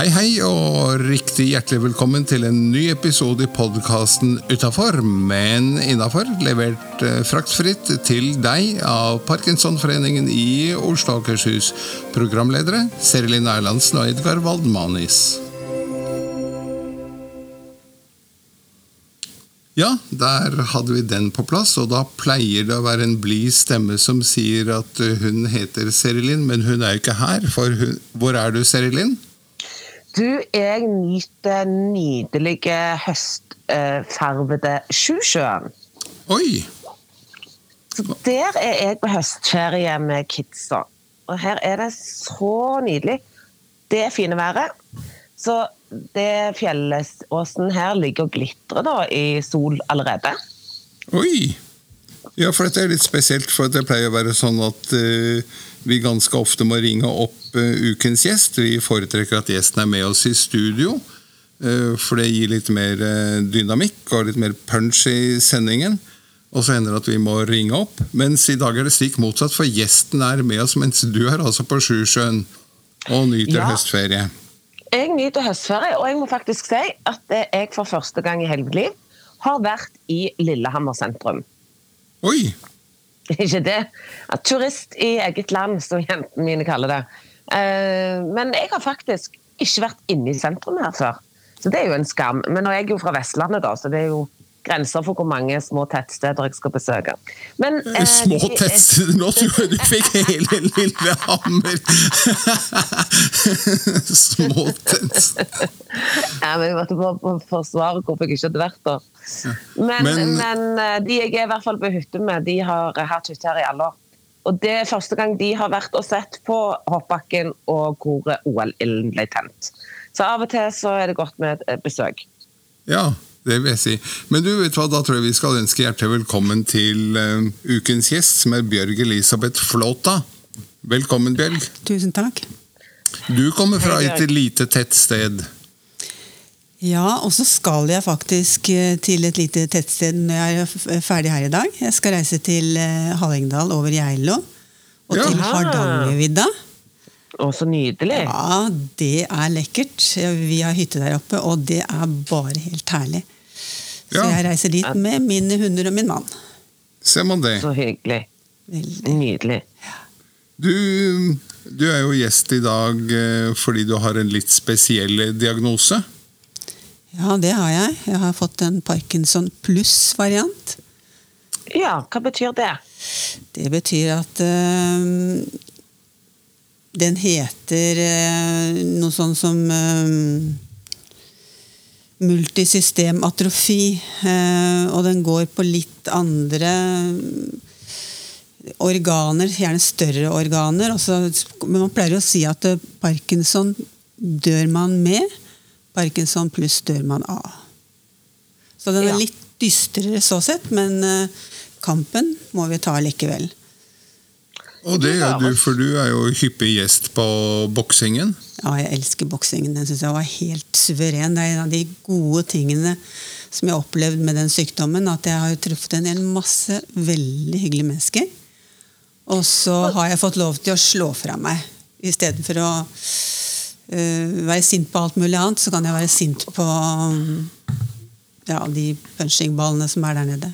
Hei, hei, og riktig hjertelig velkommen til en ny episode i podkasten Utafor, men innafor. Levert eh, fraktfritt til deg av Parkinsonforeningen i Oslo og Akershus. Programledere Serilin Erlandsen og Edgar Waldmanis. Ja, der hadde vi den på plass, og da pleier det å være en blid stemme som sier at eh, hun heter Serilin, men hun er jo ikke her, for hun Hvor er du, Serilin? Du, jeg nyter nydelige høstfarvede Sjusjøen. Oi! Så der er jeg på høstferie med kidsa. Og her er det så nydelig. Det er fine været. Så det fjellåsen her ligger og glitrer da i sol allerede. Oi! Ja, for dette er litt spesielt, for det pleier å være sånn at uh, vi ganske ofte må ringe opp uh, ukens gjest. Vi foretrekker at gjesten er med oss i studio, uh, for det gir litt mer dynamikk og litt mer punch i sendingen. Og så hender det at vi må ringe opp. Mens i dag er det stikk motsatt, for gjesten er med oss mens du er altså på Sjusjøen og nyter ja. høstferie. Jeg nyter høstferie, og jeg må faktisk si at jeg for første gang i hele mitt liv har vært i Lillehammer sentrum. Oi! Ikke det? Turist i eget land, som jentene mine kaller det. Eh, men jeg har faktisk ikke vært inne i sentrum her før. Så det er jo en skam. Men nå er jeg jo fra Vestlandet, da, så det er jo grenser for hvor mange små tettsteder jeg skal besøke. Men, eh, små tettsteder? Nå tror jeg du fikk hele Lillehammer! små tettsteder. ja, men jeg måtte forsvare hvorfor jeg ikke hadde vært der. Men, men, men, eh, de jeg er i hvert fall på hytte med, de har hatt hytte her i alle år. Og det er første gang de har vært og sett på hoppbakken og hvor OL-ilden ble tent. Så av og til så er det godt med et besøk. Ja, det vil jeg si. Men du vet hva, da tror jeg vi skal ønske hjertelig velkommen til uh, ukens gjest, som er Bjørg Elisabeth Flåta. Velkommen, Bjørg. Tusen takk. Du kommer fra et lite tettsted. Ja, og så skal jeg faktisk eh, til et lite tettsted når jeg er ferdig her i dag. Jeg skal reise til eh, Hallingdal over Geilo og ja. til Hardangervidda. Å, så nydelig. Ja, det er lekkert. Vi har hytte der oppe, og det er bare helt herlig. Så jeg reiser dit med mine hunder og min mann. Ser man det. Så hyggelig. Veldig. Nydelig. Du, du, er jo gjest i dag eh, fordi du har en litt spesiell diagnose. Ja, det har jeg. Jeg har fått en Parkinson pluss-variant. Ja, hva betyr det? Det betyr at øh, den heter øh, noe sånn som eh, multisystematrofi. Eh, og den går på litt andre organer, gjerne større organer. Også, men man pleier å si at parkinson dør man med, parkinson pluss dør man av. Så den er litt dystrere så sett, men kampen må vi ta likevel. Og det gjør du, for du er jo hyppig gjest på boksingen. Ja, jeg elsker boksingen. Den syns jeg var helt suveren. Det er en av de gode tingene som jeg har opplevd med den sykdommen. At jeg har truffet en hel masse veldig hyggelige mennesker. Og så har jeg fått lov til å slå fra meg. Istedenfor å uh, være sint på alt mulig annet, så kan jeg være sint på ja, de punchingballene som er der nede.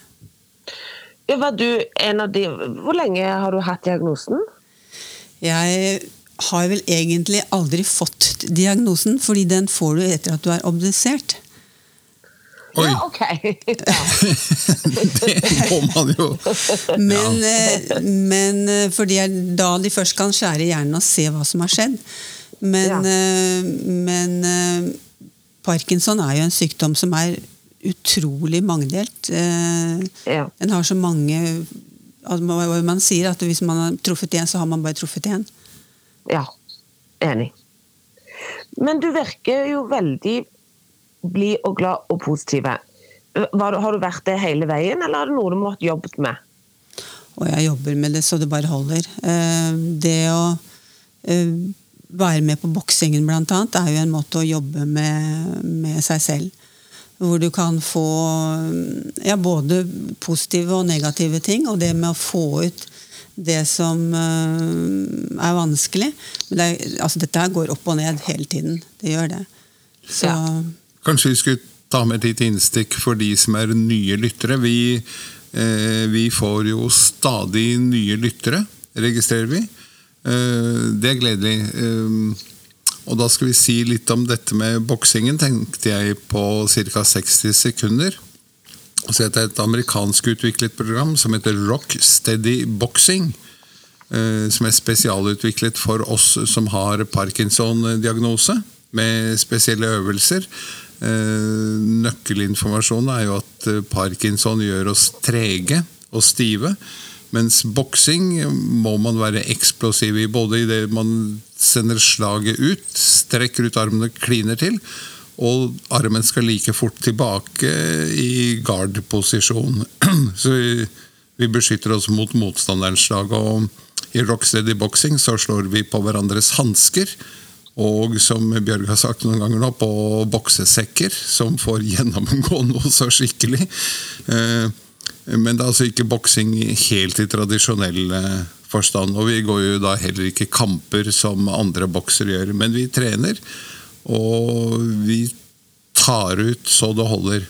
Var du en av de Hvor lenge har du hatt diagnosen? Jeg har vel egentlig aldri fått diagnosen, fordi den får du etter at du er obdusert. Oi! Ja, ok. Ja. det må man jo. Men, ja. men men, det fordi da de først kan skjære hjernen og se hva som har skjedd. Men, ja. Eh, men Parkinson er jo en sykdom som er utrolig mangedelt. Eh, ja. Den har så mange altså, Man sier at hvis man har truffet én, så har man bare truffet én. Ja. Enig. Men du virker jo veldig blid og glad og positiv. Har du vært det hele veien, eller er det noe du må ha jobbet med? Og jeg jobber med det så det bare holder. Eh, det å eh, være med på boksingen, blant annet, er jo en måte å jobbe med, med seg selv. Hvor du kan få ja, både positive og negative ting. Og det med å få ut det som uh, er vanskelig. Men det er, altså, dette går opp og ned hele tiden. Det gjør det. Så, ja. Kanskje vi skulle ta med et lite innstikk for de som er nye lyttere. Vi, eh, vi får jo stadig nye lyttere, registrerer vi. Eh, det er gledelig. Og da skal vi si litt om dette med boksingen, tenkte jeg på ca. 60 sekunder. Så heter det et amerikansk utviklet program som heter Rock Steady Boxing. Eh, som er spesialutviklet for oss som har Parkinson-diagnose, med spesielle øvelser. Eh, nøkkelinformasjonen er jo at eh, Parkinson gjør oss trege og stive. Mens boksing må man være eksplosiv i, både i det man sender slaget ut, strekker ut armene, kliner til, og armen skal like fort tilbake i guard-posisjon. Så vi, vi, beskytter oss mot motstanderens slag. og I rocksteady boksing så slår vi på hverandres hansker. Og som Bjørg har sagt noen ganger nå, på boksesekker, som får gjennomgå noe så skikkelig. Eh, men det er altså ikke boksing helt i tradisjonell eh, forstand. Og vi går jo da heller ikke kamper som andre boksere gjør. Men vi trener, og vi tar ut så det holder.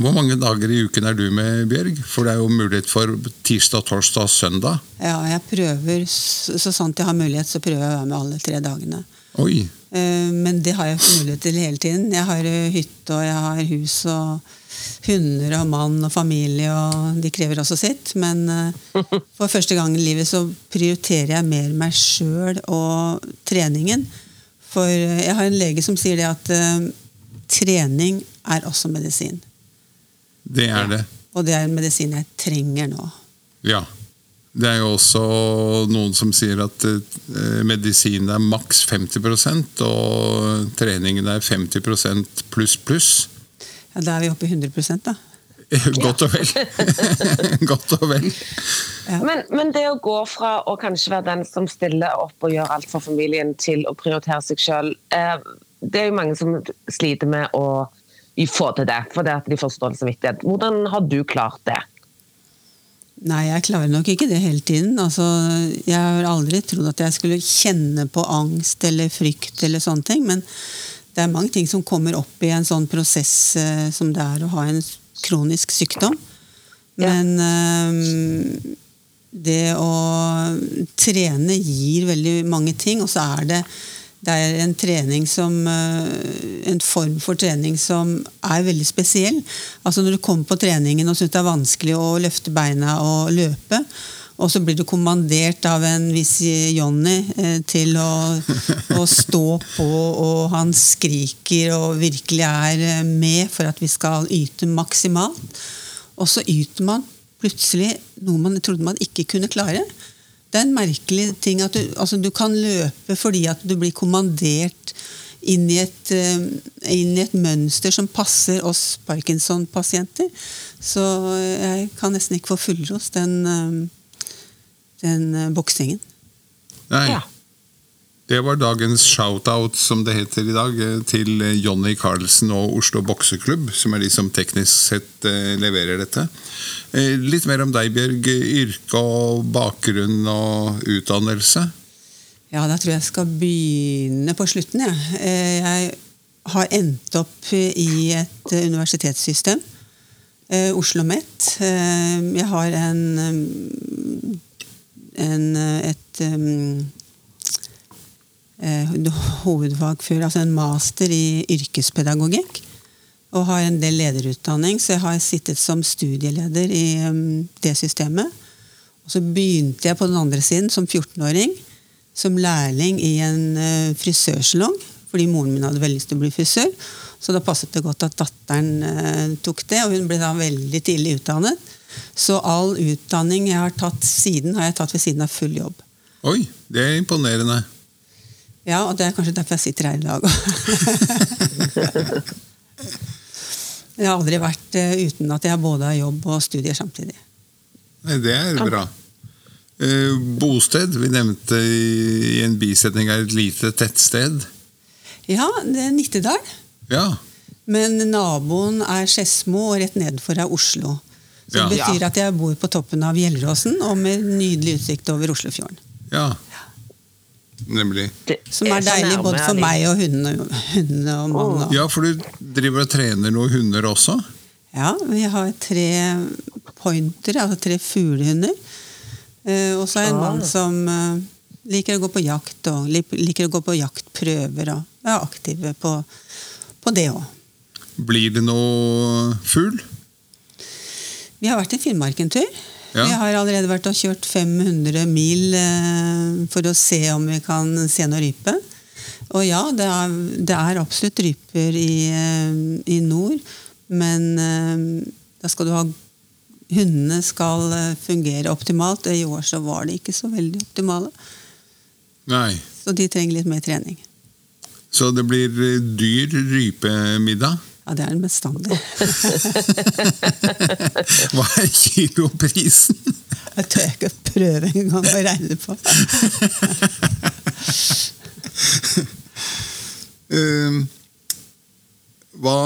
Hvor mange dager i uken er du med, Bjørg? For det er jo mulighet for tirsdag, torsdag søndag. Ja, jeg prøver, så sant jeg har mulighet, så prøver jeg å være med alle tre dagene. Oi. Eh, men det har jeg ikke mulighet til hele tiden. Jeg har hytte og jeg har hus og hunder og mann og familie, og de krever også sitt. Men uh, for første gang i livet så prioriterer jeg mer meg sjøl og treningen. For uh, jeg har en lege som sier det at uh, trening er også medisin. Det er det. Og det er en medisin jeg trenger nå. Ja. Det er jo også noen som sier at medisin er maks 50% og treningen er 50% pluss pluss. Ja, Da er vi oppe i 100% da. Godt og vel. Godt og vel. Ja. Men, men, det å gå fra å kanskje være den som stiller opp og gjør alt for familien, til å prioritere seg sjøl, eh, det er jo mange som sliter med å få til det, fordi at de får dårlig samvittighet. Hvordan har du klart det? Nei, jeg klarer nok ikke det hele tiden. Altså, jeg har aldri trodd at jeg skulle kjenne på angst eller frykt eller sånne ting. men det er mange ting som kommer opp i en sånn prosess eh, som det er å ha en kronisk sykdom. Men eh, det å trene gir veldig mange ting, og så er det, det er en trening som eh, En form for trening som er veldig spesiell. Altså Når du kommer på treningen og syns det er vanskelig å løfte beina og løpe, og så blir du kommandert av en viss Johnny eh, til å, å, stå på, og han skriker og virkelig er eh, med for at vi skal yte maksimalt. Og så yter man plutselig noe man trodde man ikke kunne klare. Det er en merkelig ting at du, altså du kan løpe fordi at du blir kommandert inn i, et, eh, inn i et mønster som passer oss Parkinson-pasienter. Så jeg kan nesten ikke få fullrost den den uh, boksingen. Nei. Ja. Det var dagens shout-out, som det heter i dag, eh, til eh, Jonny Carlsen og Oslo Bokseklubb, som er de som teknisk sett leverer dette. Litt mer om deg, Bjørg. Yrke og bakgrunn og utdannelse? Ja, da tror jeg jeg skal begynne på slutten. Ja. Jeg har endt opp i et universitetssystem. Oslo OsloMet. Jeg har en en, et um, hovedfag før, altså en master i yrkespedagogikk. Og har en del lederutdanning, så jeg har sittet som studieleder i um, det systemet. Og så begynte jeg på den andre siden som 14-åring som lærling i en uh, frisørsalong. Fordi moren min hadde veldig lyst til å bli frisør. Så da passet det godt at datteren uh, tok det, og hun ble da veldig tidlig utdannet. Så all utdanning jeg har tatt siden, har jeg tatt ved siden av full jobb. Oi, det er imponerende. Ja, og det er kanskje derfor jeg sitter her i dag Jeg har aldri vært uh, uten at jeg både har jobb og studier samtidig. Nei, det er bra. Uh, bosted, vi nevnte i en bisetning er et lite tettsted. Ja, det er Nittedal. Ja. Men naboen er Skedsmo, og rett nedenfor er Oslo. Så det betyr at jeg bor på toppen av Gjelleråsen og med nydelig utsikt over Oslofjorden. Ja. Nemlig. Som er deilig både for meg og hundene, hundene og mannen. Ja, for du driver og trener noen hunder også? Ja, vi har tre pointere, altså tre fuglehunder. Eh, og så er det en mann ah. som eh, liker å gå på jakt, og liker å gå på jaktprøver. Og er aktive på, på det òg. Blir det noe fugl? Vi har vært i Finnmark en tur. Ja. Vi har allerede vært og kjørt 500 mil eh, for å se om vi kan se noe rype. Og ja, det er, det er absolutt ryper i, eh, i, nord, men eh, da skal du ha Hundene skal fungere optimalt. I år så var de ikke så veldig optimale. Nei. Så de trenger litt mer trening. Så det blir dyr rypemiddag? Ja, det er den bestandig. Hva er kiloprisen? Jeg tør ikke prøve engang å regne på. uh, hva,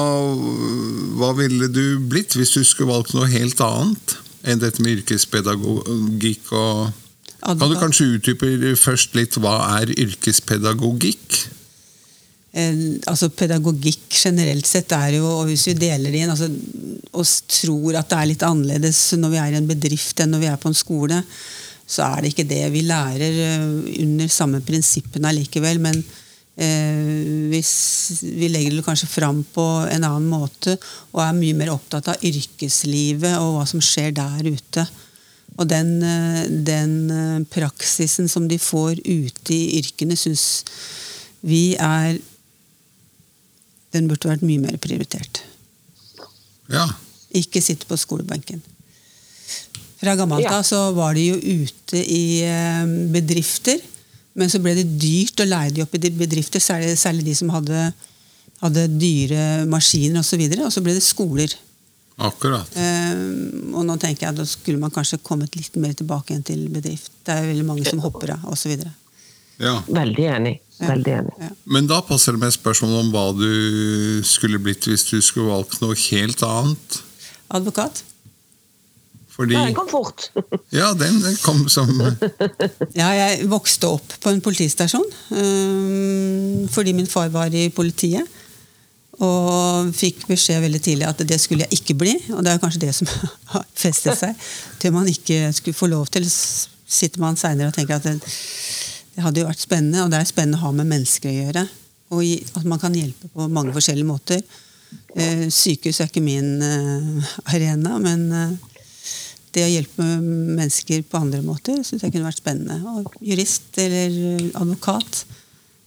hva, ville du blitt hvis du skulle valgt noe helt annet enn dette med yrkespedagogikk og Kan du kanskje utdype først litt hva er yrkespedagogikk? Altså Pedagogikk generelt sett er jo, og hvis vi deler det inn altså, og tror at det er litt annerledes når vi er i en bedrift enn når vi er på en skole, så er det ikke det. Vi lærer eh, under samme prinsippene allikevel, men eh, hvis vi legger det kanskje fram på en annen måte og er mye mer opptatt av yrkeslivet og hva som skjer der ute. Og den, eh, den eh, praksisen som de får ute i yrkene, syns vi er den burde vært mye mer prioritert. Ja. Ikke sitte på skolebenken. Fra gammelt av ja. så var de jo ute i eh, bedrifter, men så ble det dyrt å leie de opp i bedrifter, særlig, særlig de som hadde, hadde dyre maskiner osv. Og, så og så ble det skoler. Akkurat. Um, og nå tenker jeg at da skulle man kanskje kommet litt mer tilbake igjen til bedrift. Det er veldig mange som hopper av, osv. Ja. Veldig enig. Veldig enig. Ja. Men da passer det med spørsmål om hva du skulle blitt hvis du skulle valgt noe helt annet. Advokat. Fordi, ja, den kom fort. ja, den kom som Ja, jeg vokste opp på en politistasjon um, fordi min far var i politiet. Og fikk beskjed veldig tidlig at det skulle jeg ikke bli. Og det er kanskje det som har festet seg til man ikke skulle få lov til. sitter man seinere og tenker at det, det hadde jo vært spennende, og det er spennende å ha med mennesker å gjøre. Og at man kan hjelpe på mange forskjellige måter. Eh, sykehus er ikke min eh, arena, men eh, det å hjelpe mennesker på andre måter syns jeg kunne vært spennende. Og jurist eller advokat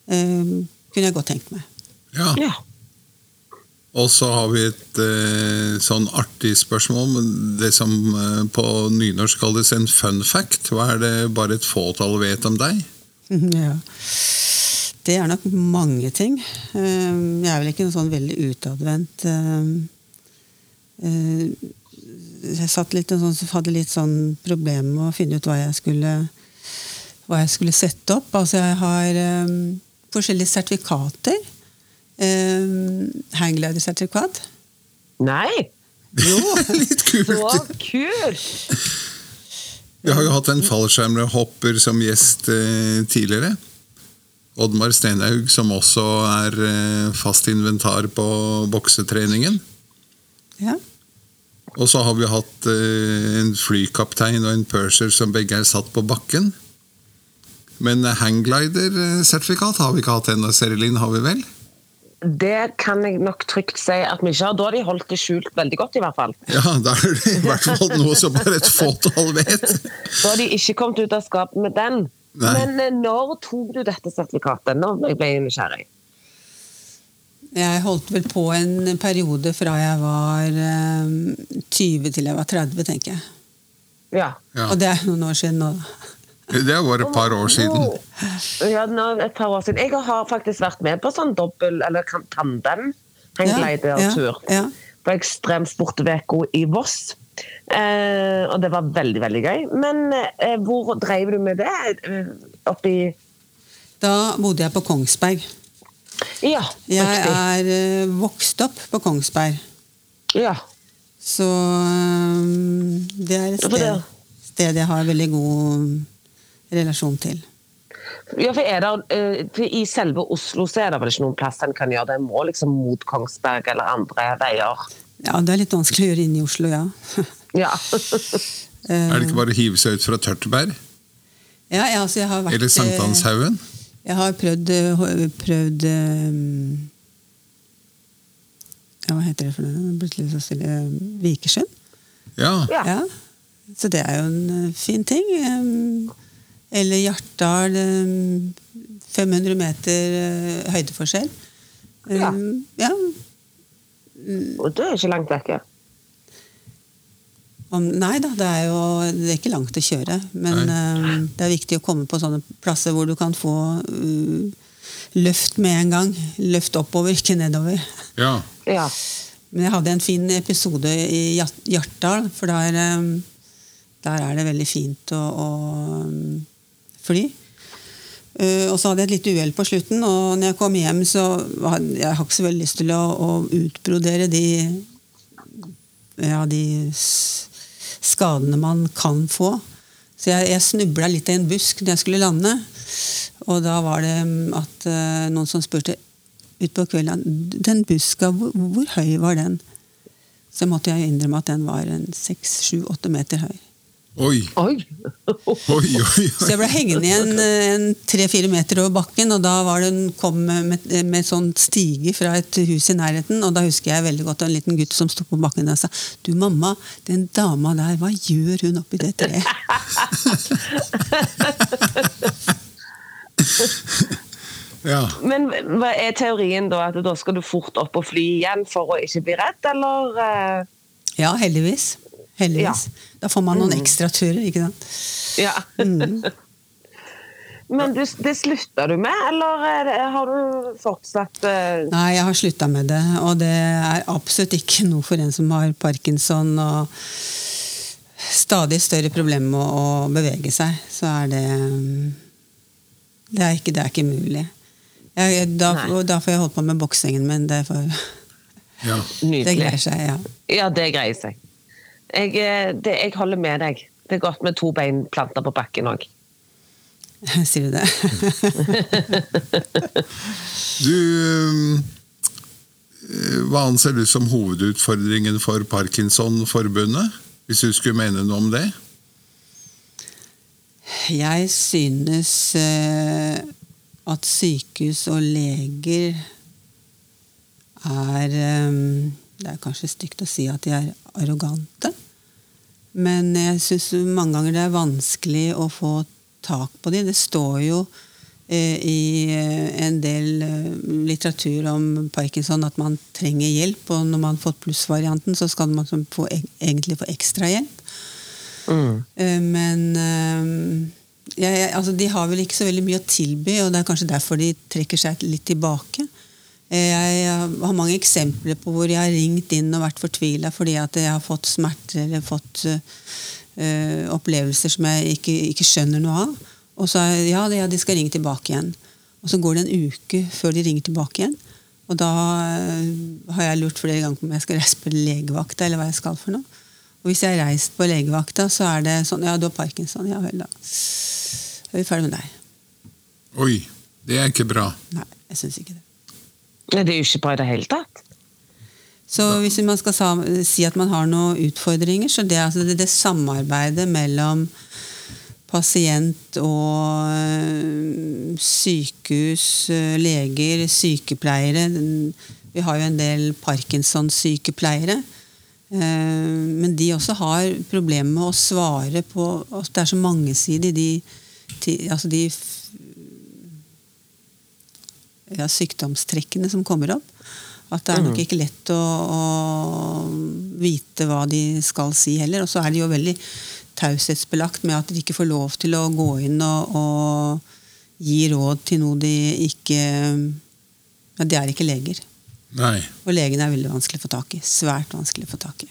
kunne jeg godt tenkt meg. Ja. ja. Og så har vi et eh, sånn artig spørsmål. Det som eh, på nynorsk kalles en fun fact. Hva er det bare et fåtall vet om deg? Ja. Det er nok mange ting. Eh, jeg er vel ikke noe sånn veldig utadvendt. Eh, eh, jeg satt litt, sånn, hadde litt sånn problem med å finne ut hva jeg skulle, hva jeg skulle sette opp. Altså jeg har forskjellige sertifikater. Hangglider-sertifikat. Nei! Jo! litt kult! Så kult! Vi har jo hatt en fallskjermhopper som gjest eh, tidligere. Oddmar Stenhaug, som også er eh, fast inventar på boksetreningen. Ja. Og så har vi hatt eh, en flykaptein og en purser som begge er satt på bakken. Men hangglider-sertifikat har vi ikke hatt ennå, Serilin, har vi vel? Det kan jeg nok trygt si at vi ikke har. Da har de holdt det skjult veldig godt, i hvert fall. Ja, da er det i hvert fall noe som bare et fåtall vet. Da har de ikke kommet ut av skapet med den. Nei. Men eh, når tok du dette sertifikatet? Når jeg ble nysgjerrig? Jeg holdt vel på en periode fra jeg var 20 eh, til jeg var 30, tenker jeg. Ja. ja. Og det er noen år siden nå. Det var et par år siden. Ja, et par år siden. Jeg har faktisk vært med på sånn dobbel- eller tandem hengglidertur. Ja, ja, på Ekstremsportveka i Voss. Eh, og det var veldig, veldig gøy. Men eh, hvor drev du med det? Eh, oppi Da bodde jeg på Kongsberg. Ja, riktig. Jeg er eh, vokst opp på Kongsberg. Ja. Så um, det er et sted, sted jeg har veldig god relasjon til. Ja, for, er der, eh, for I selve Oslo så er det vel ikke noen plass en kan gjøre det? må liksom mot Kongsberg eller andre veier? Ja, det er litt vanskelig å gjøre inne i Oslo, ja. ja. er det ikke bare å hive seg ut fra Tørteberg? Ja, ja altså jeg har vært Eller Sankthanshaugen? Jeg har prøvd, prøvd ja, Hva heter det for noe? Plutselig så stille Vikersund. Ja. ja. Så det er jo en fin ting. Eller Hjartdal. 500 meter høydeforskjell. Ja. ja. Og det er ikke langt vekke. Om, nei da, det er jo det er ikke langt å kjøre. Men uh, det er viktig å komme på sånne plasser hvor du kan få uh, løft med en gang. Løft oppover, ikke nedover. Ja. ja. Men jeg hadde en fin episode i Hjartdal, for der, um, der, er det veldig fint å, å fly. Uh, og så hadde jeg et lite uhell på slutten, og når jeg kom hjem, så hadde jeg ikke så veldig lyst til å, å utbrodere de ja, de skadene man kan få. Så jeg, jeg snubla litt i en busk når jeg skulle lande. Og da var det mm, at uh, noen som spurte utpå kvelden Den buska, hvor, hvor, høy var den? Så måtte jeg innrømme at den var seks, sju, åtte meter høy. Oi. Oi. oi, oi, oi. Så jeg ble hengende igjen tre-fire meter over bakken, og da var det, kom med, med sånn stige fra et hus i nærheten. Og da husker jeg veldig godt en liten gutt som sto på bakken og sa Du, mamma, den dama der, hva gjør hun oppi det treet? ja. Men hva er teorien da? At da skal du fort opp og fly igjen for å ikke bli redd, eller? Ja, heldigvis. Heldigvis. Ja. Da får man noen mm. ekstra turer, ikke sant. Ja. Mm. Men du, det slutta du med, eller har du fortsatt uh... Nei, jeg har slutta med det. Og det er absolutt ikke noe for en som har parkinson og stadig større problemer med å, bevege seg. Så er det Det er ikke, det er ikke mulig. Jeg, da, da, får jeg holde på med boksingen min. Det, får, ja. det greier seg, ja. Ja, det greier seg. Jeg, eh, det, jeg, holder med deg. Det er godt med to bein planta på bakken òg. Sier du det? du eh, Hva anser du som hovedutfordringen for Parkinsonforbundet? Hvis du skulle mene noe om det? Jeg synes eh, at sykehus og leger er Det er kanskje stygt å si at de er arrogante. Men jeg syns mange ganger det er vanskelig å få tak på dem. Det står jo eh, i eh, en del eh, litteratur om parkinson at man trenger hjelp. Og når man har fått plussvarianten, så skal man få, egentlig få ekstra hjelp. Mm. Men ja, altså, de har vel ikke så veldig mye å tilby, og det er kanskje derfor de trekker seg litt tilbake. Jeg har mange eksempler på hvor jeg har ringt inn og vært fortvila fordi at jeg har fått smerter eller fått uh, opplevelser som jeg ikke, ikke, skjønner noe av. Og så ja, de skal ringe tilbake igjen. Og så går det en uke før de ringer tilbake igjen. Og da har jeg lurt flere ganger på om jeg skal reise på legevakta eller hva jeg skal for noe. Og hvis jeg har reist på legevakta, så er det sånn Ja, du har parkinson. Ja vel, da. er vi ferdig med deg. Oi. Det er ikke bra. Nei, jeg syns ikke det. Det er jo ikke bra i det hele tatt. Så hvis man skal si at man har noen utfordringer, så det er altså det, det samarbeidet mellom pasient og øh, sykehus, øh, leger, sykepleiere Vi har jo en del Parkinson-sykepleiere. Øh, men de også har problemer med å svare på Det er så mangesidig. De, altså de ja, sykdomstrekkene som kommer opp. At det er nok mm. ikke lett å, å, vite hva de skal si heller. Og så er de jo veldig taushetsbelagt med at de ikke får lov til å gå inn og, og gi råd til noe de ikke ja, De er ikke leger. Nei. Og legene er veldig vanskelig å få tak i. Svært vanskelig å få tak i.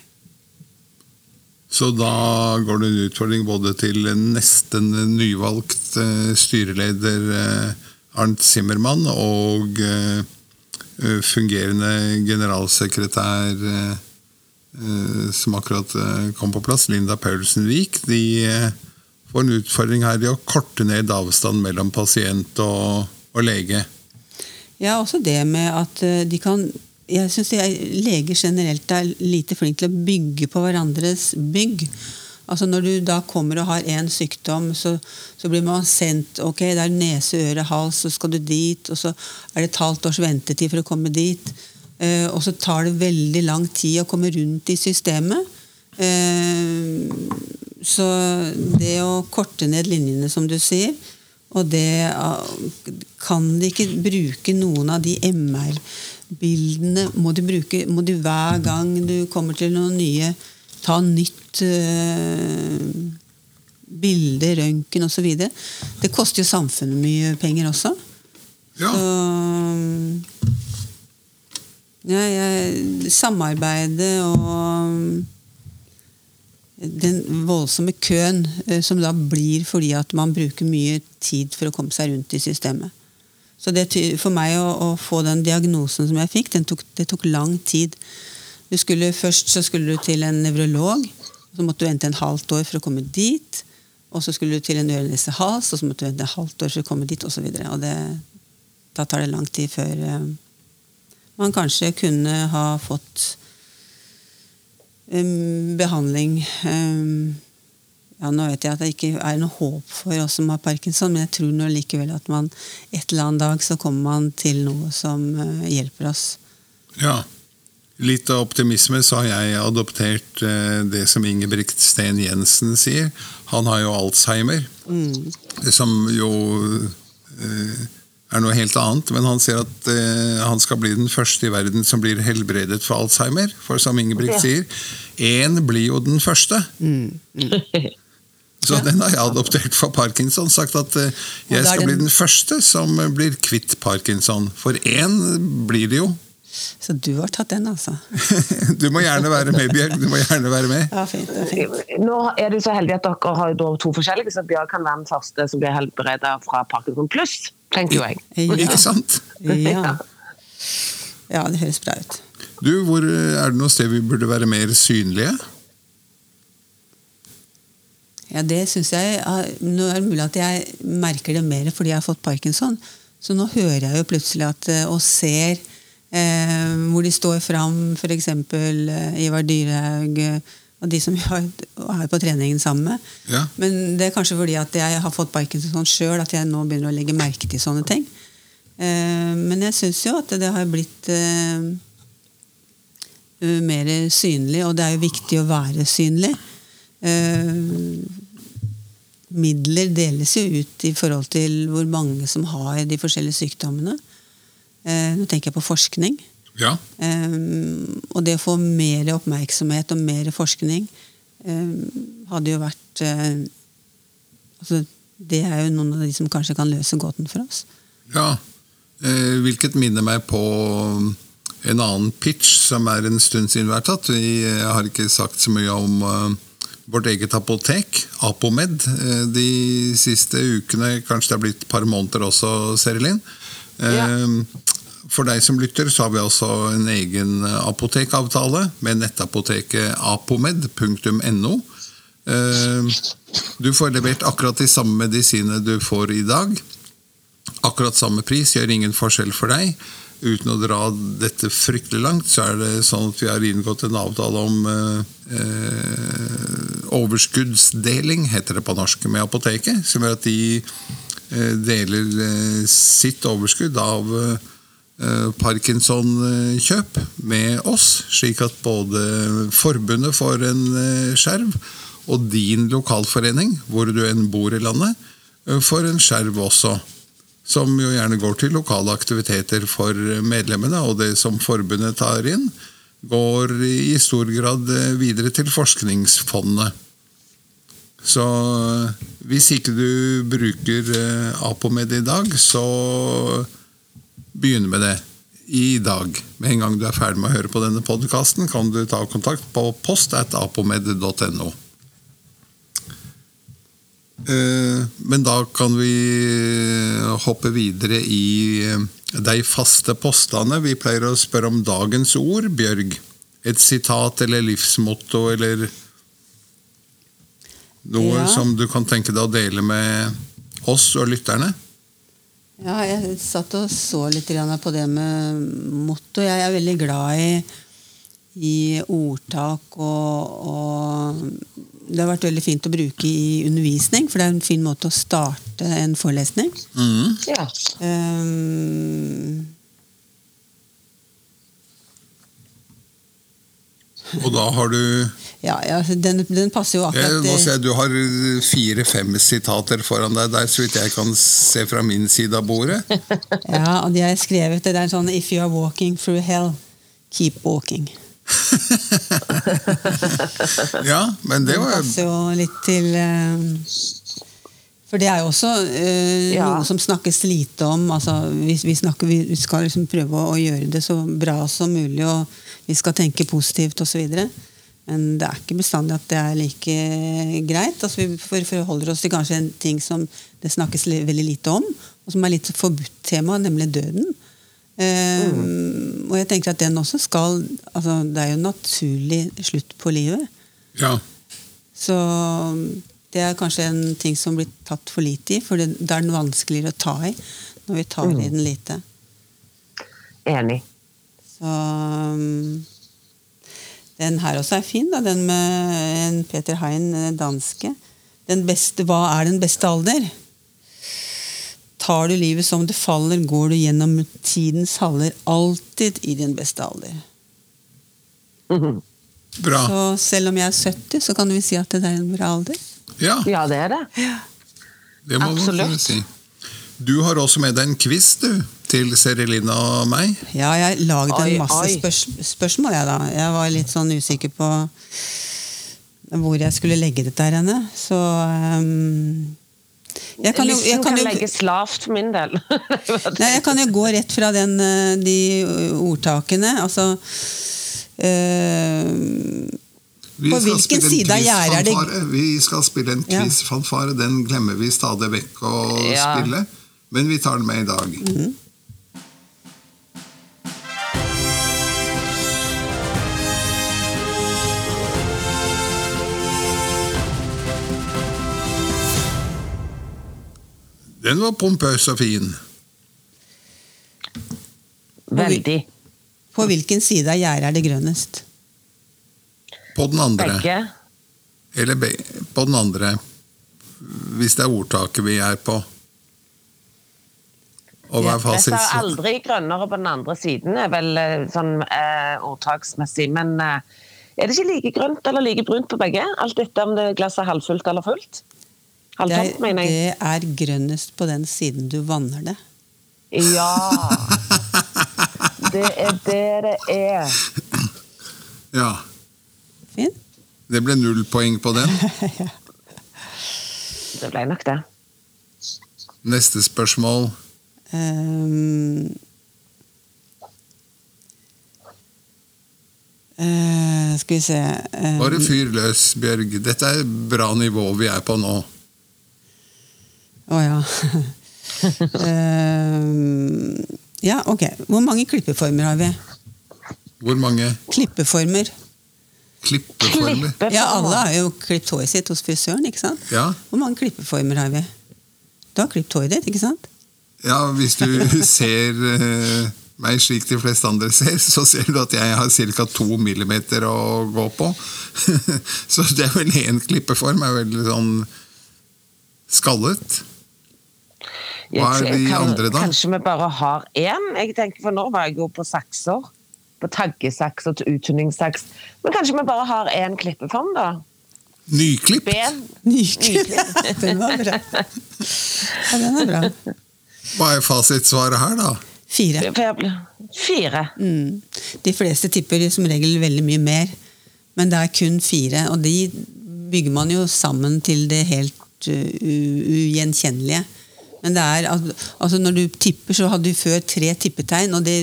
Så da går det en utfordring både til nesten nyvalgt eh, styreleder eh, Arnt Zimmermann og eh, fungerende generalsekretær eh, som akkurat kom på plass, Linda Paulsen Wiik, de får en utfordring her i å korte ned avstanden mellom pasient og, og lege. Ja, også det med at de kan jeg syns leger generelt er lite flinke til å bygge på hverandres bygg. Altså Når du da kommer og har én sykdom, så, så, blir man sendt ok, det er nese, øre, hals, så skal du dit. Og så er det et halvt års ventetid for å komme dit. Eh, og så tar det veldig lang tid å komme rundt i systemet. Eh, så det å korte ned linjene, som du sier, og det Kan de ikke bruke noen av de MR-bildene? Må bruke Må du hver gang du kommer til noen nye ta nytt uh, bilde, røntgen osv. Det koster jo samfunnet mye penger også. Ja. Så ja, jeg, Samarbeidet og den voldsomme køen som da blir fordi at man bruker mye tid for å komme seg rundt i systemet. Så det, For meg å, å få den diagnosen som jeg fikk, tok, det tok lang tid. Skulle, først så skulle du til en nevrolog. Så måtte du vente en halvt år for å komme dit. Og så skulle du til en øre-nese-hals, og så måtte du vente et halvt år for å komme dit, Og, så og det, Da tar det lang tid før uh, man kanskje kunne ha fått um, behandling um, ja, Nå vet jeg at det ikke er noe håp for oss som har parkinson, men jeg tror nå likevel at man et eller annet dag så kommer man til noe som uh, hjelper oss. Ja, litt av optimisme så har jeg adoptert eh, det som Ingebrigt Steen Jensen sier. Han har jo Alzheimer, mm. som jo eh, er noe helt annet. Men han sier at eh, han skal bli den første i verden som blir helbredet for Alzheimer. For som Ingebrigt sier, én blir jo den første. Mm. Mm. Så den har jeg adoptert for parkinson. Sagt at jeg skal bli den første som blir kvitt parkinson. For én blir det jo. Så du har tatt den, altså? du må gjerne være med, Bjørg. Du må gjerne være med. Ja, fint, det er fint. Nå er det så heldig at dere har to forskjellige, så Bjørg kan være den første som blir helbredet fra Parkinson pluss, tenker jo jeg. Ja. Ikke sant? Ja. ja, det høres bra ut. Du, hvor Er det noe sted vi burde være mer synlige? Ja, det syns jeg Nå er det mulig at jeg merker det mer fordi jeg har fått parkinson. Så nå hører jeg jo plutselig at, eh, og ser hvor de står fram, f.eks. Eh, Ivar Dyrhaug eh, og de som er på treningen sammen med. Ja. Men det er kanskje fordi at jeg har fått parkinson sjøl at jeg nå begynner å legge merke til sånne ting. Eh, men jeg syns jo at det har blitt eh, mer synlig, og det er jo viktig å være synlig. Eh, midler deles jo ut i forhold til hvor mange som har de forskjellige sykdommene. Eh, nå tenker jeg på forskning. Ja. Um, og det å få mer oppmerksomhet og mer forskning um, hadde jo vært uh, altså, Det er jo noen av de som kanskje kan løse gåten for oss. Ja, hvilket minner meg på en annen pitch som er en stund siden vi har tatt. Vi har ikke sagt så mye om uh, vårt eget apotek, Apomed, de siste ukene. Kanskje det er blitt et par måneder også, Serilin. Ja. For deg som lytter, så har vi altså en egen apotekavtale med nettapoteket apomed.no. Eh, du får levert akkurat de samme medisinene du får i dag. Akkurat samme pris, gjør ingen forskjell for deg. Uten å dra dette fryktelig langt, så er det sånn at vi har inngått en avtale om eh, overskuddsdeling, heter det på norsk, med apoteket. Som gjør at de eh, deler eh, sitt overskudd av eh, Eh, Parkinson-kjøp med oss, slik at både forbundet får en eh, skjerv, og din lokalforening, hvor du enn bor i landet, eh, får en skjerv også. Som jo gjerne går til lokale aktiviteter for medlemmene, og det som forbundet tar inn, går i stor grad videre til Forskningsfondet. Så hvis ikke du bruker Apomed i dag, så begynne med det i dag. Med en gang du er ferdig med å høre på denne podkasten, kan du ta kontakt på post.apomed.no. Eh, men da kan vi hoppe videre i eh, de faste postene. Vi pleier å spørre om dagens ord, Bjørg. et sitat eller livsmotto eller noe Ja. som du kan tenke deg å dele med oss og lytterne? Ja, jeg satt og så litt på det med motto. Jeg er veldig glad i, i ordtak, og, og det har vært veldig fint å bruke i undervisning, for det er en fin måte å starte en forelesning. Mm. Ja. Um, Og da har du ja, ja den, den passer jo jeg akkurat må til- se, Du har fire-fem sitater foran deg der, så vidt jeg kan se fra min side av bordet. Ja, og de har skrevet det der sånn If you are walking through hell, keep walking. Ja, men det Det var passer jo litt til eh, For det er jo også eh, Ja. noe som snakkes lite om. Altså, vi, vi, snakker, vi skal liksom prøve å, å gjøre det så bra som mulig, og vi skal tenke positivt osv. Men det er ikke bestandig at det er like greit. Altså, vi forholder oss til kanskje en ting som det snakkes veldig lite om, og som er litt forbudt tema, nemlig døden. Eh, Og jeg tenker at den også skal altså, Det er jo en naturlig slutt på livet. Ja. Så det er kanskje en ting som blir tatt for lite i, for det, det er den vanskeligere å ta i når vi tar i den lite. Enig. Så um, den her også er fin, da, den med en Peter Hein, danske. Den beste, hva er den beste alder? Tar du livet som det faller, går du gjennom tidens haller alltid i din beste alder. Mhm. Bra. Så selv om jeg er 70, så kan vi si at det er en bra alder. Ja, Ja, det er det. det må man absolutt. kunne si. Du har også med deg en quiz, du, til Serilina og meg. Ja, jeg lagde en masse spørs spørsmål, jeg da. Jeg var litt sånn usikker på hvor jeg skulle legge dette her henne. Så um, jeg kan jo, jeg kan kan jo, legges lavt for min del. nei, jeg kan jo gå rett fra den, eh, de ordtakene. Altså eh, På hvilken side av gjerdet er det- Vi skal spille en Ja. quiz-fanfare. Den glemmer vi stadig vekk å Ja. spille. Men vi tar den med i dag. Mhm. Den var pompøs og fin. Veldig. På hvilken side av gjerdet er det grønnest? På den andre. Begge. Eller be på den andre. Hvis det er ordtaket vi er på. Og hva er fasit? Det er aldri grønnere på den andre siden, er vel eh, sånn eh, ordtaksmessig. Men eh, er det ikke like grønt eller like brunt på begge? Alt etter om det glasset er halvfullt eller fullt? Det er, det er grønnest på den siden du vanner det. Ja. Det er det det er. Ja. Fint? Det ble null poeng på den. Det ble nok det. Neste spørsmål. Um, uh, skal vi se um, Bare fyr løs, Bjørg. Dette er bra nivå vi er på nå. Å ja. uh, ja, ok. Hvor mange klippeformer har vi? Hvor mange Klippeformer. klippeformer? Klippe Ja, alle har jo klippet håret sitt hos frisøren, ikke sant? Ja. Hvor mange klippeformer har vi? Du har klippet håret ditt, ikke sant? ja, hvis du ser uh, meg slik de fleste andre ser, så ser du at jeg har ca. to millimeter å gå på. så det er vel én klippeform. er veldig sånn skallet. Hva er de kan- andre, da? Kanskje vi bare har én? Jeg tenker, for nå var jeg jo på sakser. På taggesaks og uttunningssaks. Men kanskje vi bare har én klippeform, da? Nyklipp? Ben? Nyklipp. Den var bra. Ja, den er bra. Hva er fasitsvaret her, da? Fire. Fire. Mm. De fleste tipper som regel veldig mye mer, men det er kun fire. Og de bygger man jo sammen til det helt uh, ugjenkjennelige. Men det er, altså når du tipper, så hadde du før tre tippetegn, og det,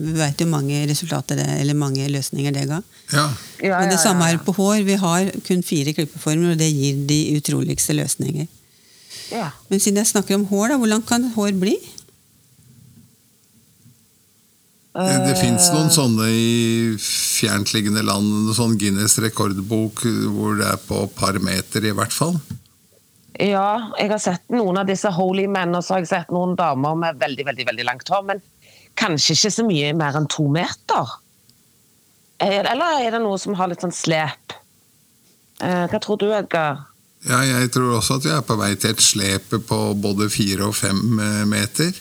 vi vet jo mange resultater det, eller mange løsninger det ga. Ja. Ja, Men det ja, samme ja, er på hår. Vi har kun fire klippeformer, og det gir de utroligste løsninger. ja. Men siden jeg snakker om hår, da, hvor langt kan hår bli? Det, det fins noen sånne i fjerntliggende land en sånn Guinness rekordbok hvor det er på par meter, i hvert fall? Ja, jeg har sett noen av disse holy men, og så har jeg sett noen damer med veldig veldig, veldig langt hår. Men kanskje ikke så mye mer enn to meter? Eller er det noe som har litt sånn slep? Eh, hva tror du, Edgar? Ja, jeg tror også at vi er på vei til et slep på både fire og fem eh, meter.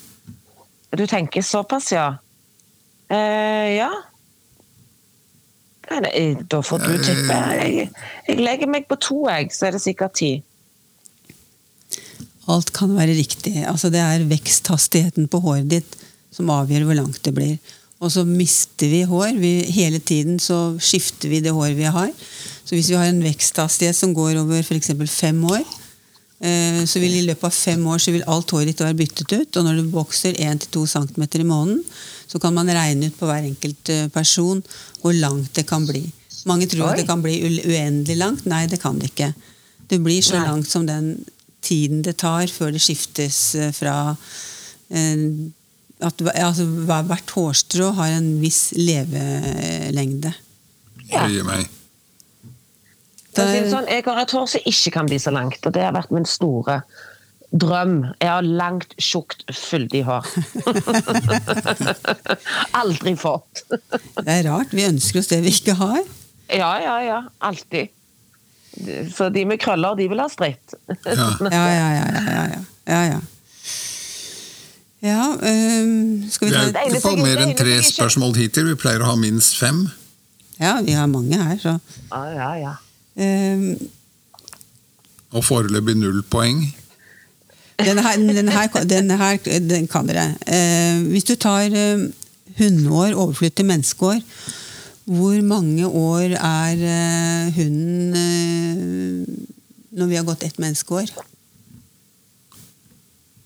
Du tenker såpass, ja? Eh, ja. Da får du tippe. Jeg, jeg legger meg på to, jeg, så er det sikkert ti. Alt kan være riktig. Altså, det er veksthastigheten på håret ditt som avgjør hvor langt det blir. Og så mister vi hår. Vi, hele tiden så skifter vi det håret vi har. Så hvis vi har en veksthastighet som går over f.eks. fem år, eh, så vil i løpet av fem år så vil alt håret ditt være byttet ut. Og når du vokser 1-2 cm i måneden, så kan man regne ut på hver enkelt eh, person hvor langt det kan bli. Mange tror Oi. at det kan bli uendelig langt. Nei, det kan det ikke. Det blir så Nei. langt som den tiden det tar før det skiftes eh, fra eh, at altså, hvert hårstrå har en viss levelengde. Ja. meg. Der, sånn, jeg har et hår som ikke kan bli så langt, og det har vært min store drøm. Jeg har langt, tjukt, fyldig hår. Aldri fått. det er rart. Vi ønsker oss det vi ikke har. Ja, ja, ja. Alltid. Så de med krøller, de vil ha stritt. ja. ja, ja, ja, ja, ja, ja. ja um, skal vi ta Vi har ikke fått mer enn tre spørsmål hittil. Vi pleier å ha minst fem. Ja, vi har mange her, så Ja, ja, ja. Um, og foreløpig null poeng. Denne her, denne her, denne her den kan dere. Uh, hvis du tar uh, hundeår overflytt til menneskeår hvor mange år er uh, hunden uh, når vi har gått ett menneskeår?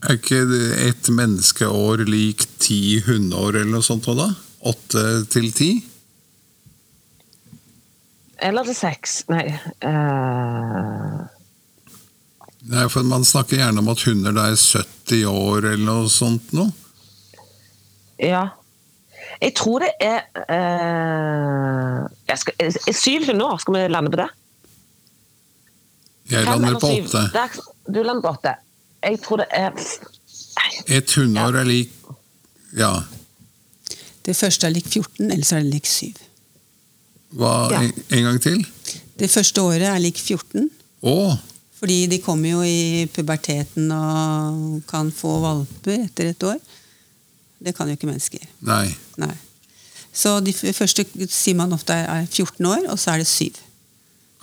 Er ikke ett menneskeår lik ti hundeår eller noe sånt? da? Åtte til ti? Eller til seks. Nei uh... Nei, for Man snakker gjerne om at hunder da er 70 år eller noe sånt noe. Ja. Jeg tror det er uh, skal, Syv nå, skal vi lande på det? Jeg lander på åtte. Du lander på åtte. Jeg tror det er Et hundeår ja. er lik Ja. Det første er lik 14, ellers er det lik 7. Hva, ja. en, en, gang til? Det første året er lik 14. Åh. Fordi de kommer jo i puberteten og kan få valper etter et år. Det kan jo ikke mennesker. Nei. Nei. Så de første sier man ofte er 14 år, og så er det 7.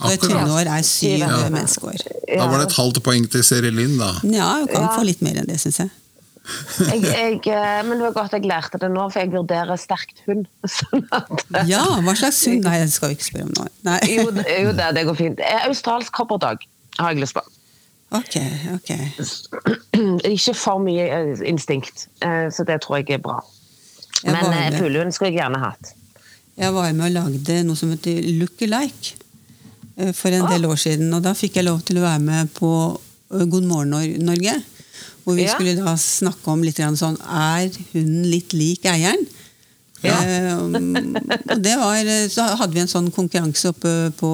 Og et hundeår er 7 ja. menneskeår. Da var det et halvt poeng til Seri Lind da. Ja, hun kan ja. få litt mer enn det, syns jeg. jeg, jeg. Eh, men det var godt jeg lærte det nå, for jeg vurderer sterkt hund. Sånn ja, hva slags hund? Nei, det skal vi ikke spørre om nå. jo, jo det, det, går fint. Australsk kopperdog har jeg lyst på. Ok, ok. Ikke for mye eh, instinkt, eh, så det tror jeg er bra. Jeg Men eh, pullehund skulle jeg gjerne hatt. Jeg var med og lagde noe som heter Look-alike for en del år siden. Og da fikk jeg lov til å være med på God morgen Norge. Hvor vi ja. skulle da snakke om litt sånn Er hunden litt lik eieren? Ja. og det var, så hadde vi en sånn konkurranse oppe på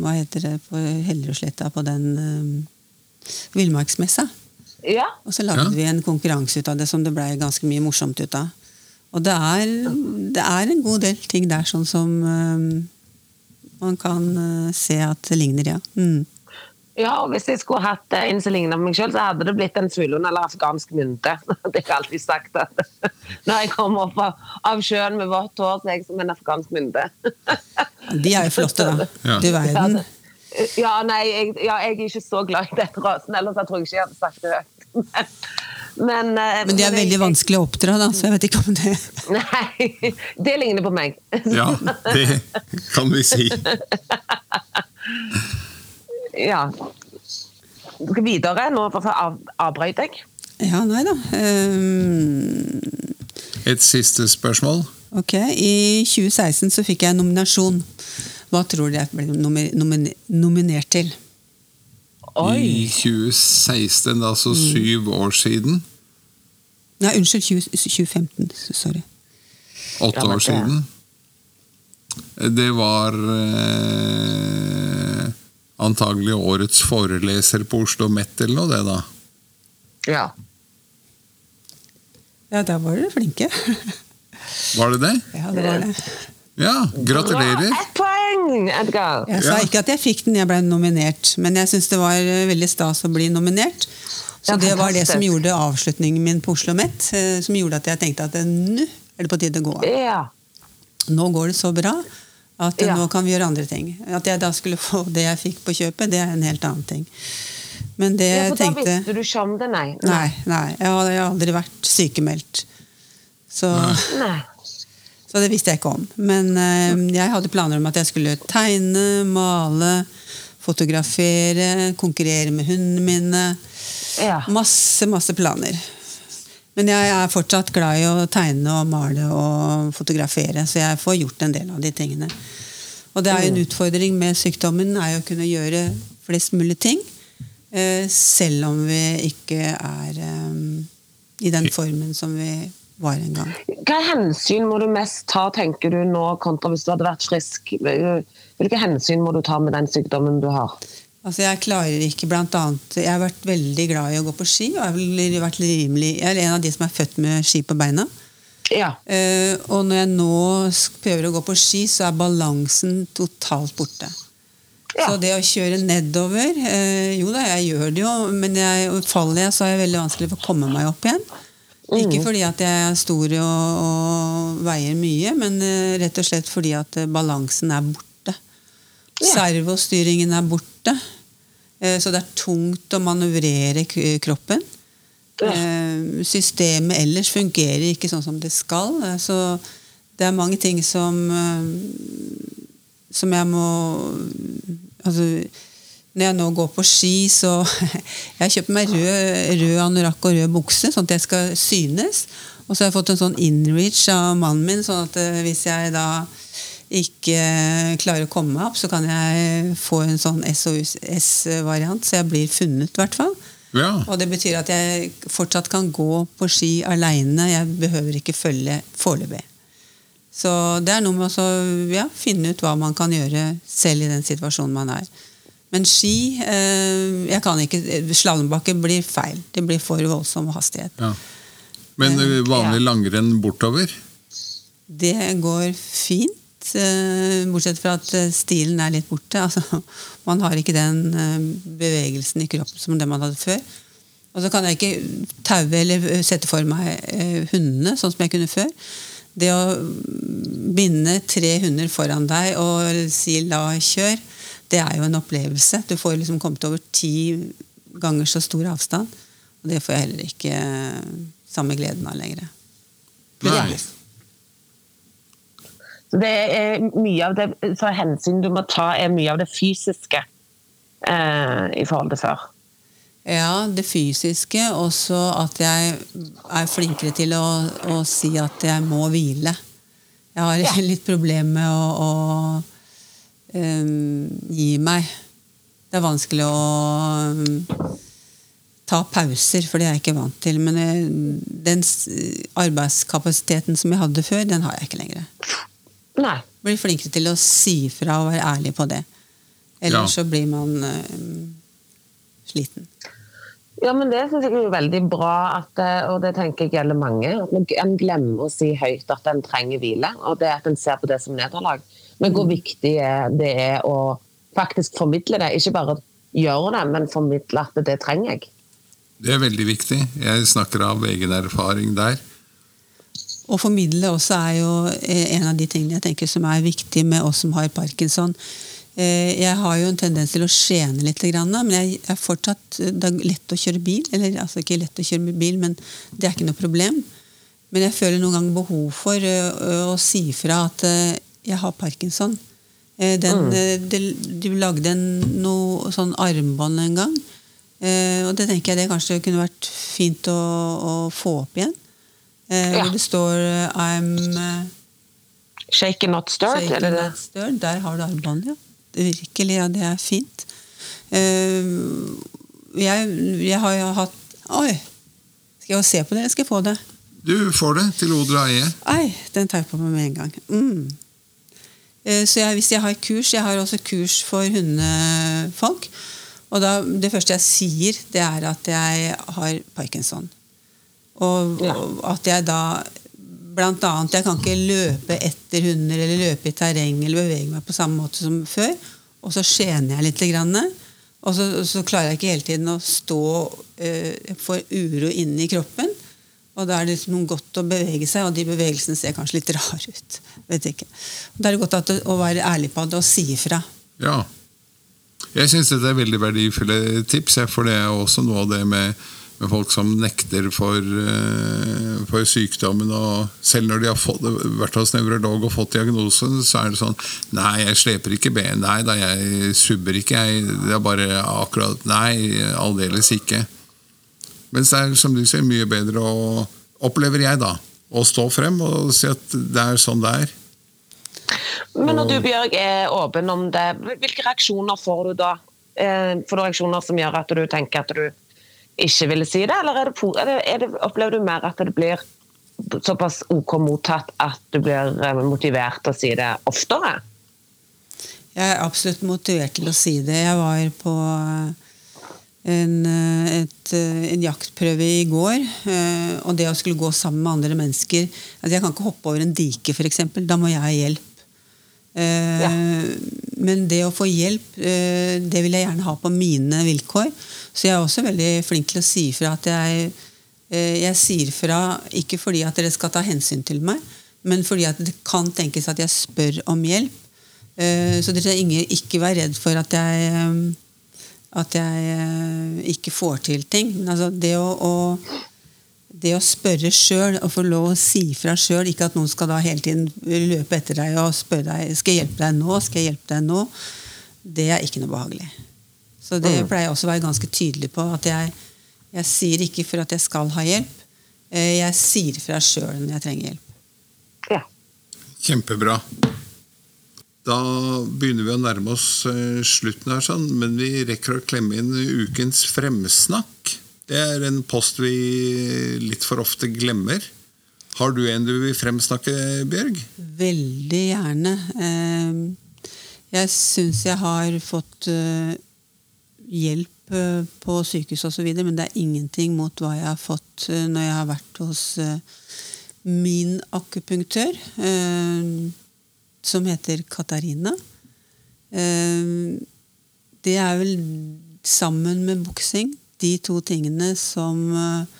hva heter det på Hellerudsletta, på den um, villmarksmessa. Ja. Og så lagde ja. vi en konkurranse ut av det som det blei ganske mye morsomt ut av. Og det er, det er, en god del ting der sånn som um, man kan uh, se at det ligner, ja. Mm. Ja, og Hvis jeg skulle hatt en som lignet meg sjøl, så hadde det blitt en svulund eller afghansk mynte. Det har jeg alltid sagt. at Når jeg kommer opp av sjøen med vått hår, så er jeg som en afghansk mynte. De er jo flotte, da. Ja. Du verden. Ja, nei, jeg, ja, jeg, er ikke så glad i den rasen, ellers jeg tror jeg ikke jeg hadde sagt det høyt. Men, men, men, de er veldig vanskelig å oppdra, da, så jeg vet ikke om det Nei, det ligner på meg. Ja, det kan vi si. Ja. Videre nå, å avbryte jeg. Ja, nei da. Um... Et siste spørsmål. Ok, I 2016 så fikk jeg nominasjon. Hva tror du jeg ble nominert til? Oi. I 2016, altså mm. syv år siden? Nei, unnskyld. 20, 2015. Sorry. Åtte år siden? Det var eh, antagelig årets foreleser på Oslo Met eller noe, det, da. Ja. Ja, da var dere flinke. Var det det? Ja, det var det. Ja, gratulerer. Ett poeng, Edgar! Jeg sa Ja. ikke at jeg fikk den, jeg ble nominert. Men jeg syns det var eh, veldig stas å bli nominert. Så det, det var det som gjorde avslutningen min på Oslo Met. eh, Som gjorde at jeg tenkte at eh, nå er det på tide å gå av. Ja. Nå går det så bra at Ja. nå kan vi gjøre andre ting. At jeg da skulle få det jeg fikk på kjøpet, det er en helt annen ting. Men det ja, jeg for da tenkte visste du ikke om det, nei. Nei, nei. Jeg har, jeg har aldri vært sykemeldt. Så, så det visste jeg ikke om. Men eh, jeg hadde planer om at jeg skulle tegne, male, fotografere, konkurrere med hundene mine. Ja. Masse, masse planer. Men jeg er fortsatt glad i å tegne og male og fotografere, så jeg får gjort en del av de tingene. Og det er jo en utfordring med sykdommen er jo å kunne gjøre flest mulig ting, eh, selv om vi ikke er eh, i den formen som vi var en gang. Hva hensyn må du mest ta, tenker du nå, kontra hvis du hadde vært frisk? Hvilke hensyn må du ta med den sykdommen du har? Altså Jeg klarer ikke blant annet Jeg har vært veldig glad i å gå på ski. og Jeg har vært rimelig, jeg er en av de som er født med ski på beina. Ja. Uh, og når jeg nå prøver å gå på ski, så er balansen totalt borte. Ja. Så det å kjøre nedover uh, Jo da, jeg gjør det jo, men jeg, faller jeg, så er jeg veldig vanskelig for å komme meg opp igjen. Ikke fordi at jeg er stor og, og veier mye, men uh, rett og slett fordi at balansen er borte. Ja. Servostyringen er borte. Eh, så det er tungt å manøvrere kroppen. Ja. Eh, Systemet ellers fungerer ikke sånn som det skal. eh, Så det er mange ting som Som jeg må Altså når jeg nå går på ski, så Jeg kjøpt meg rød, rød anorakk og rød bukse, sånn at jeg skal synes. Og så har jeg fått en sånn inreach av mannen min, sånn at hvis jeg da ikke klarer å komme meg opp, så kan jeg få en sånn SOS-variant, så jeg blir funnet, i hvert fall. Ja. Og det betyr at jeg fortsatt kan gå på ski aleine. Jeg behøver ikke følge foreløpig. Så det er noe med å ja, finne ut hva man kan gjøre selv i den situasjonen man er. Men ski eh, jeg kan ikke, Slalåmbakke blir feil. Det blir for voldsom hastighet. ja. Men eh, vanlig langrenn bortover? Det går fint, eh, bortsett fra at eh, stilen er litt borte. Altså, man har ikke den eh, bevegelsen i kroppen som det man hadde før. Og så kan jeg ikke taue eller sette for meg hundene, sånn som jeg kunne før. Det å binde tre hunder foran deg og si 'la kjør', det er jo en opplevelse. Du får liksom kommet over ti ganger så stor avstand. Og det får jeg heller ikke samme gleden av lenger. Så det er mye av det så hensyn du må ta, er mye av det fysiske eh, i forhold til før. Ja, det fysiske. Også at jeg er flinkere til å, å si at jeg må hvile. Jeg har Ja. litt problemer med å, å um, gi meg. Det er vanskelig å um, ta pauser, for det er jeg ikke vant til. Men jeg, den arbeidskapasiteten som jeg hadde før, den har jeg ikke lenger. Nei. Blir flinkere til å si fra og være ærlig på det. Eller Ja. så blir man uh, sliten. Ja, men det synes jeg er veldig bra, at, eh, og det tenker jeg gjelder mange. At en glemmer å si høyt at en trenger hvile, og det at en ser på det som nederlag. Men hvor viktig er det er å faktisk formidle det. Ikke bare gjøre det, men formidle at det trenger jeg. Det er veldig viktig. Jeg snakker av egen erfaring der. Å formidle også er jo eh, en av de tingene jeg tenker som er viktig med oss som har parkinson. Eh, Jeg har jo en tendens til å skjene litt, men jeg er fortsatt det er lett å kjøre bil. Eller altså ikke lett å kjøre bil, men det er ikke noe problem. Men jeg føler noen ganger behov for eh, å si fra at eh, jeg har parkinson. Eh, Den, mm. du lagde en, noe sånn armbånd en gang. Eh, og det tenker jeg det kanskje kunne vært fint å, å få opp igjen. Eh, Ja. Hvor det står eh, I'm eh, Shake not stirred, shaken eller not stirred. Der har du armbåndet, ja. Virkelig, ja. Det er fint. Eh, jeg, jeg har jo hatt Oi! Skal jeg se på det, eller skal jeg få det? Du får det til odel og eie. Ei, den tar jeg på meg med en gang. Mm. Eh, så jeg, hvis jeg har kurs Jeg har også kurs for hundefolk. Og da, det første jeg sier, det er at jeg har parkinson. Og, Ja. og at jeg da Blant annet, jeg kan ikke løpe etter hunder eller løpe i terreng eller bevege meg på samme måte som før. Og så skjener jeg litt. Grann, og så, så klarer jeg ikke hele tiden å stå Jeg får uro inni kroppen. Og da er det liksom godt å bevege seg, og de bevegelsene ser kanskje litt rare ut. vet ikke. Da er det godt at, å være ærlig på det og si ifra. Ja. Jeg syns dette er veldig verdifulle tips, for det er også noe av det med, med folk som nekter for, eh, for sykdommen. og Selv når de har fått, vært hos nevrolog og fått diagnosen, så er det sånn Nei, jeg sleper ikke ben. Nei da, jeg subber ikke. Jeg, det er bare akkurat Nei, aldeles ikke. Mens det er, som du sier, mye bedre å Opplever jeg, da. Å stå frem og si at det er sånn det er. Men når du Bjørg, er åpen om det, hvilke reaksjoner får du da? Eh, Får du reaksjoner som gjør at du tenker at du ikke ville si det, eller er det, er det, er det, opplever du mer at det blir såpass OK mottatt at du blir eh, motivert til å si det oftere? Jeg er absolutt motivert til å si det. Jeg var på en, eh, et, eh, en jaktprøve i går. eh, Og det å skulle gå sammen med andre mennesker altså Jeg kan ikke hoppe over en dike, f.eks. Da må jeg ha hjelp. Eh, Ja. Men det å få hjelp, eh, det vil jeg gjerne ha på mine vilkår. Så jeg er også veldig flink til å si fra at jeg, eh, jeg sier fra ikke fordi at dere skal ta hensyn til meg, men fordi at det kan tenkes at jeg spør om hjelp. Så dere trenger ikke være redd for at jeg, at jeg ikke får til ting. Men altså det å, å det å spørre sjøl og få lov å si fra sjøl, ikke at noen skal da hele tiden løpe etter deg og spørre deg skal jeg hjelpe deg nå, skal jeg hjelpe deg nå, det er ikke noe behagelig. Så det pleier jeg også å være ganske tydelig på. At jeg, jeg sier ikke for at jeg skal ha hjelp. Eh, Jeg sier fra sjøl når jeg trenger hjelp. Ja. Kjempebra. Da begynner vi å nærme oss eh, slutten her, sånn, men vi rekker å klemme inn ukens fremsnakk. Det er en post vi litt for ofte glemmer. Har du en du vil fremsnakke, Bjørg? Veldig gjerne. Eh, Jeg syns jeg har fått eh, hjelp eh, på sykehus osv., men det er ingenting mot hva jeg har fått når jeg har vært hos min akupunktør, som heter Katarina. Det er vel sammen med boksing de to tingene som eh,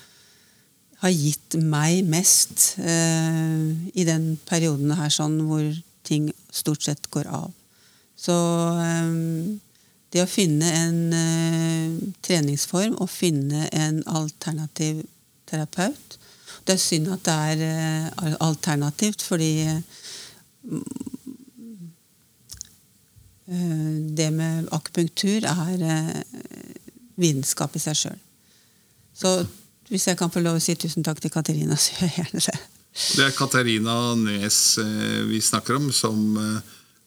har gitt meg mest eh, i den perioden her sånn hvor ting stort sett går av. Så eh, det å finne en eh, treningsform og finne en alternativ terapeut Det er synd at det er eh, alternativt, fordi eh, det med akupunktur er vitenskap i seg sjøl. Så hvis jeg kan få lov å si tusen takk til Katarina, så gjør jeg gjerne det. Det er Katarina Nes eh, vi snakker om, som eh,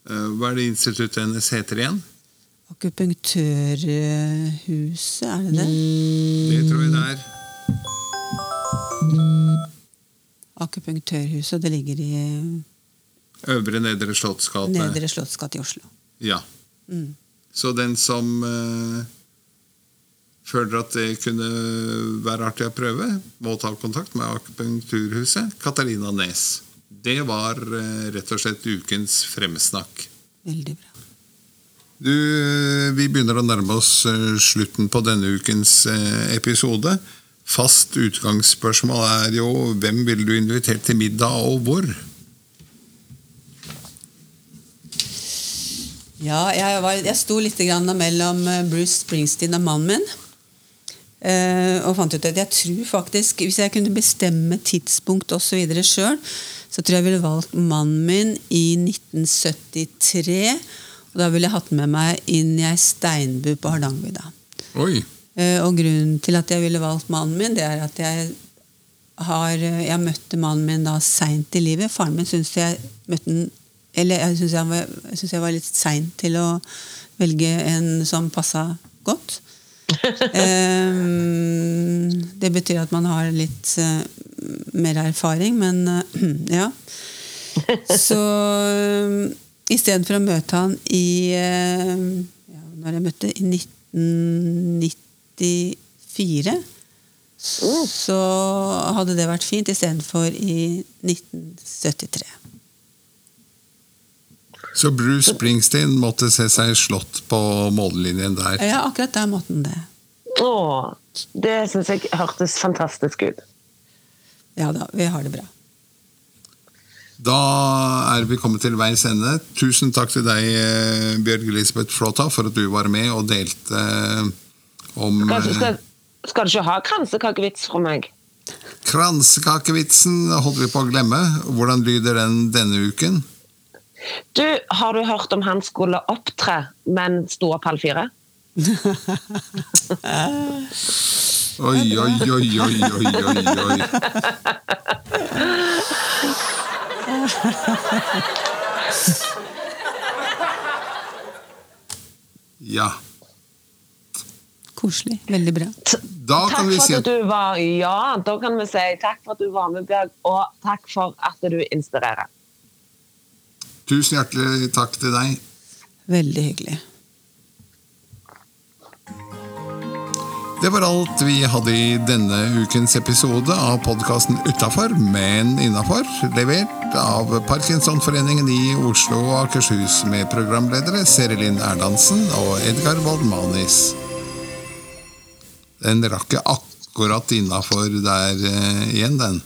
eh, Hva er det instituttet hennes heter igjen? Akupunktørhuset, er det det? Det tror jeg det er. Akupunktørhuset, det ligger i Øvre Nedre Slottsgate. Nedre Slottsgate i Oslo. Ja. Mm. Så den som eh, føler at det kunne være artig å prøve, må ta kontakt med Akupunkturhuset. Katarina Nes. Det var eh, rett og slett ukens fremsnakk. Veldig bra. Du, vi begynner å nærme oss eh, slutten på denne ukens eh, episode. Fast utgangsspørsmål er jo hvem ville du invitert til middag, og hvor? Ja, jeg, var, jeg sto litt grann mellom eh, Bruce Springsteen og mannen min. Eh, og fant ut at jeg tror faktisk, hvis jeg kunne bestemme tidspunkt osv. sjøl, så tror jeg jeg ville valgt mannen min i 1973. Og da ville jeg hatt med meg inn i ei steinbu på Hardangervidda. Eh, og grunnen til at jeg ville valgt mannen min, det er at jeg har eh, Jeg møtte mannen min da seint i livet. Faren min syns jeg møtte den Eller jeg syns jeg, var- jeg, synes jeg var litt sein til å velge en som passa godt. Eh, det betyr at man har litt eh, mer erfaring, men eh, ja. Så eh, istedenfor å møte han i ja, Når jeg møtte i 1994, så hadde det vært fint istedenfor i 1973. Så Bruce Springsteen måtte se seg slått på mållinjen der? Ja, akkurat der måtte han det. Å, det syns jeg hørtes fantastisk ut. Ja da, vi har det bra. Da er vi kommet til veis ende. Tusen takk til deg, eh, Bjørg Elisabeth Flåta, for at du var med og delte eh, om eh, skal, skal du ikke ha kransekakevits fra meg? Kransekakevitsen holdt vi på å glemme. Hvordan lyder den denne uken? Du, har du hørt om han skulle opptre, men sto opp halv fire? Oi, oi, oi, oi, oi, oi, oi. Ja. Koselig. Veldig bra. Da kan Takk vi for si at at du var Ja, da kan vi si takk for at du var med, Bjørg, og takk for at du inspirerer. Tusen hjertelig takk til deg. Veldig hyggelig. Det var alt vi hadde i denne ukens episode av podkasten Utafor, men innafor, levert av Parkinsonforeningen i Oslo og Akershus med programledere Serilin Erlandsen og Edgar Waldmanis. Den rakk jeg akkurat innafor der eh, igjen, den.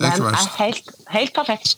Det er Den ikke er helt, helt perfekt.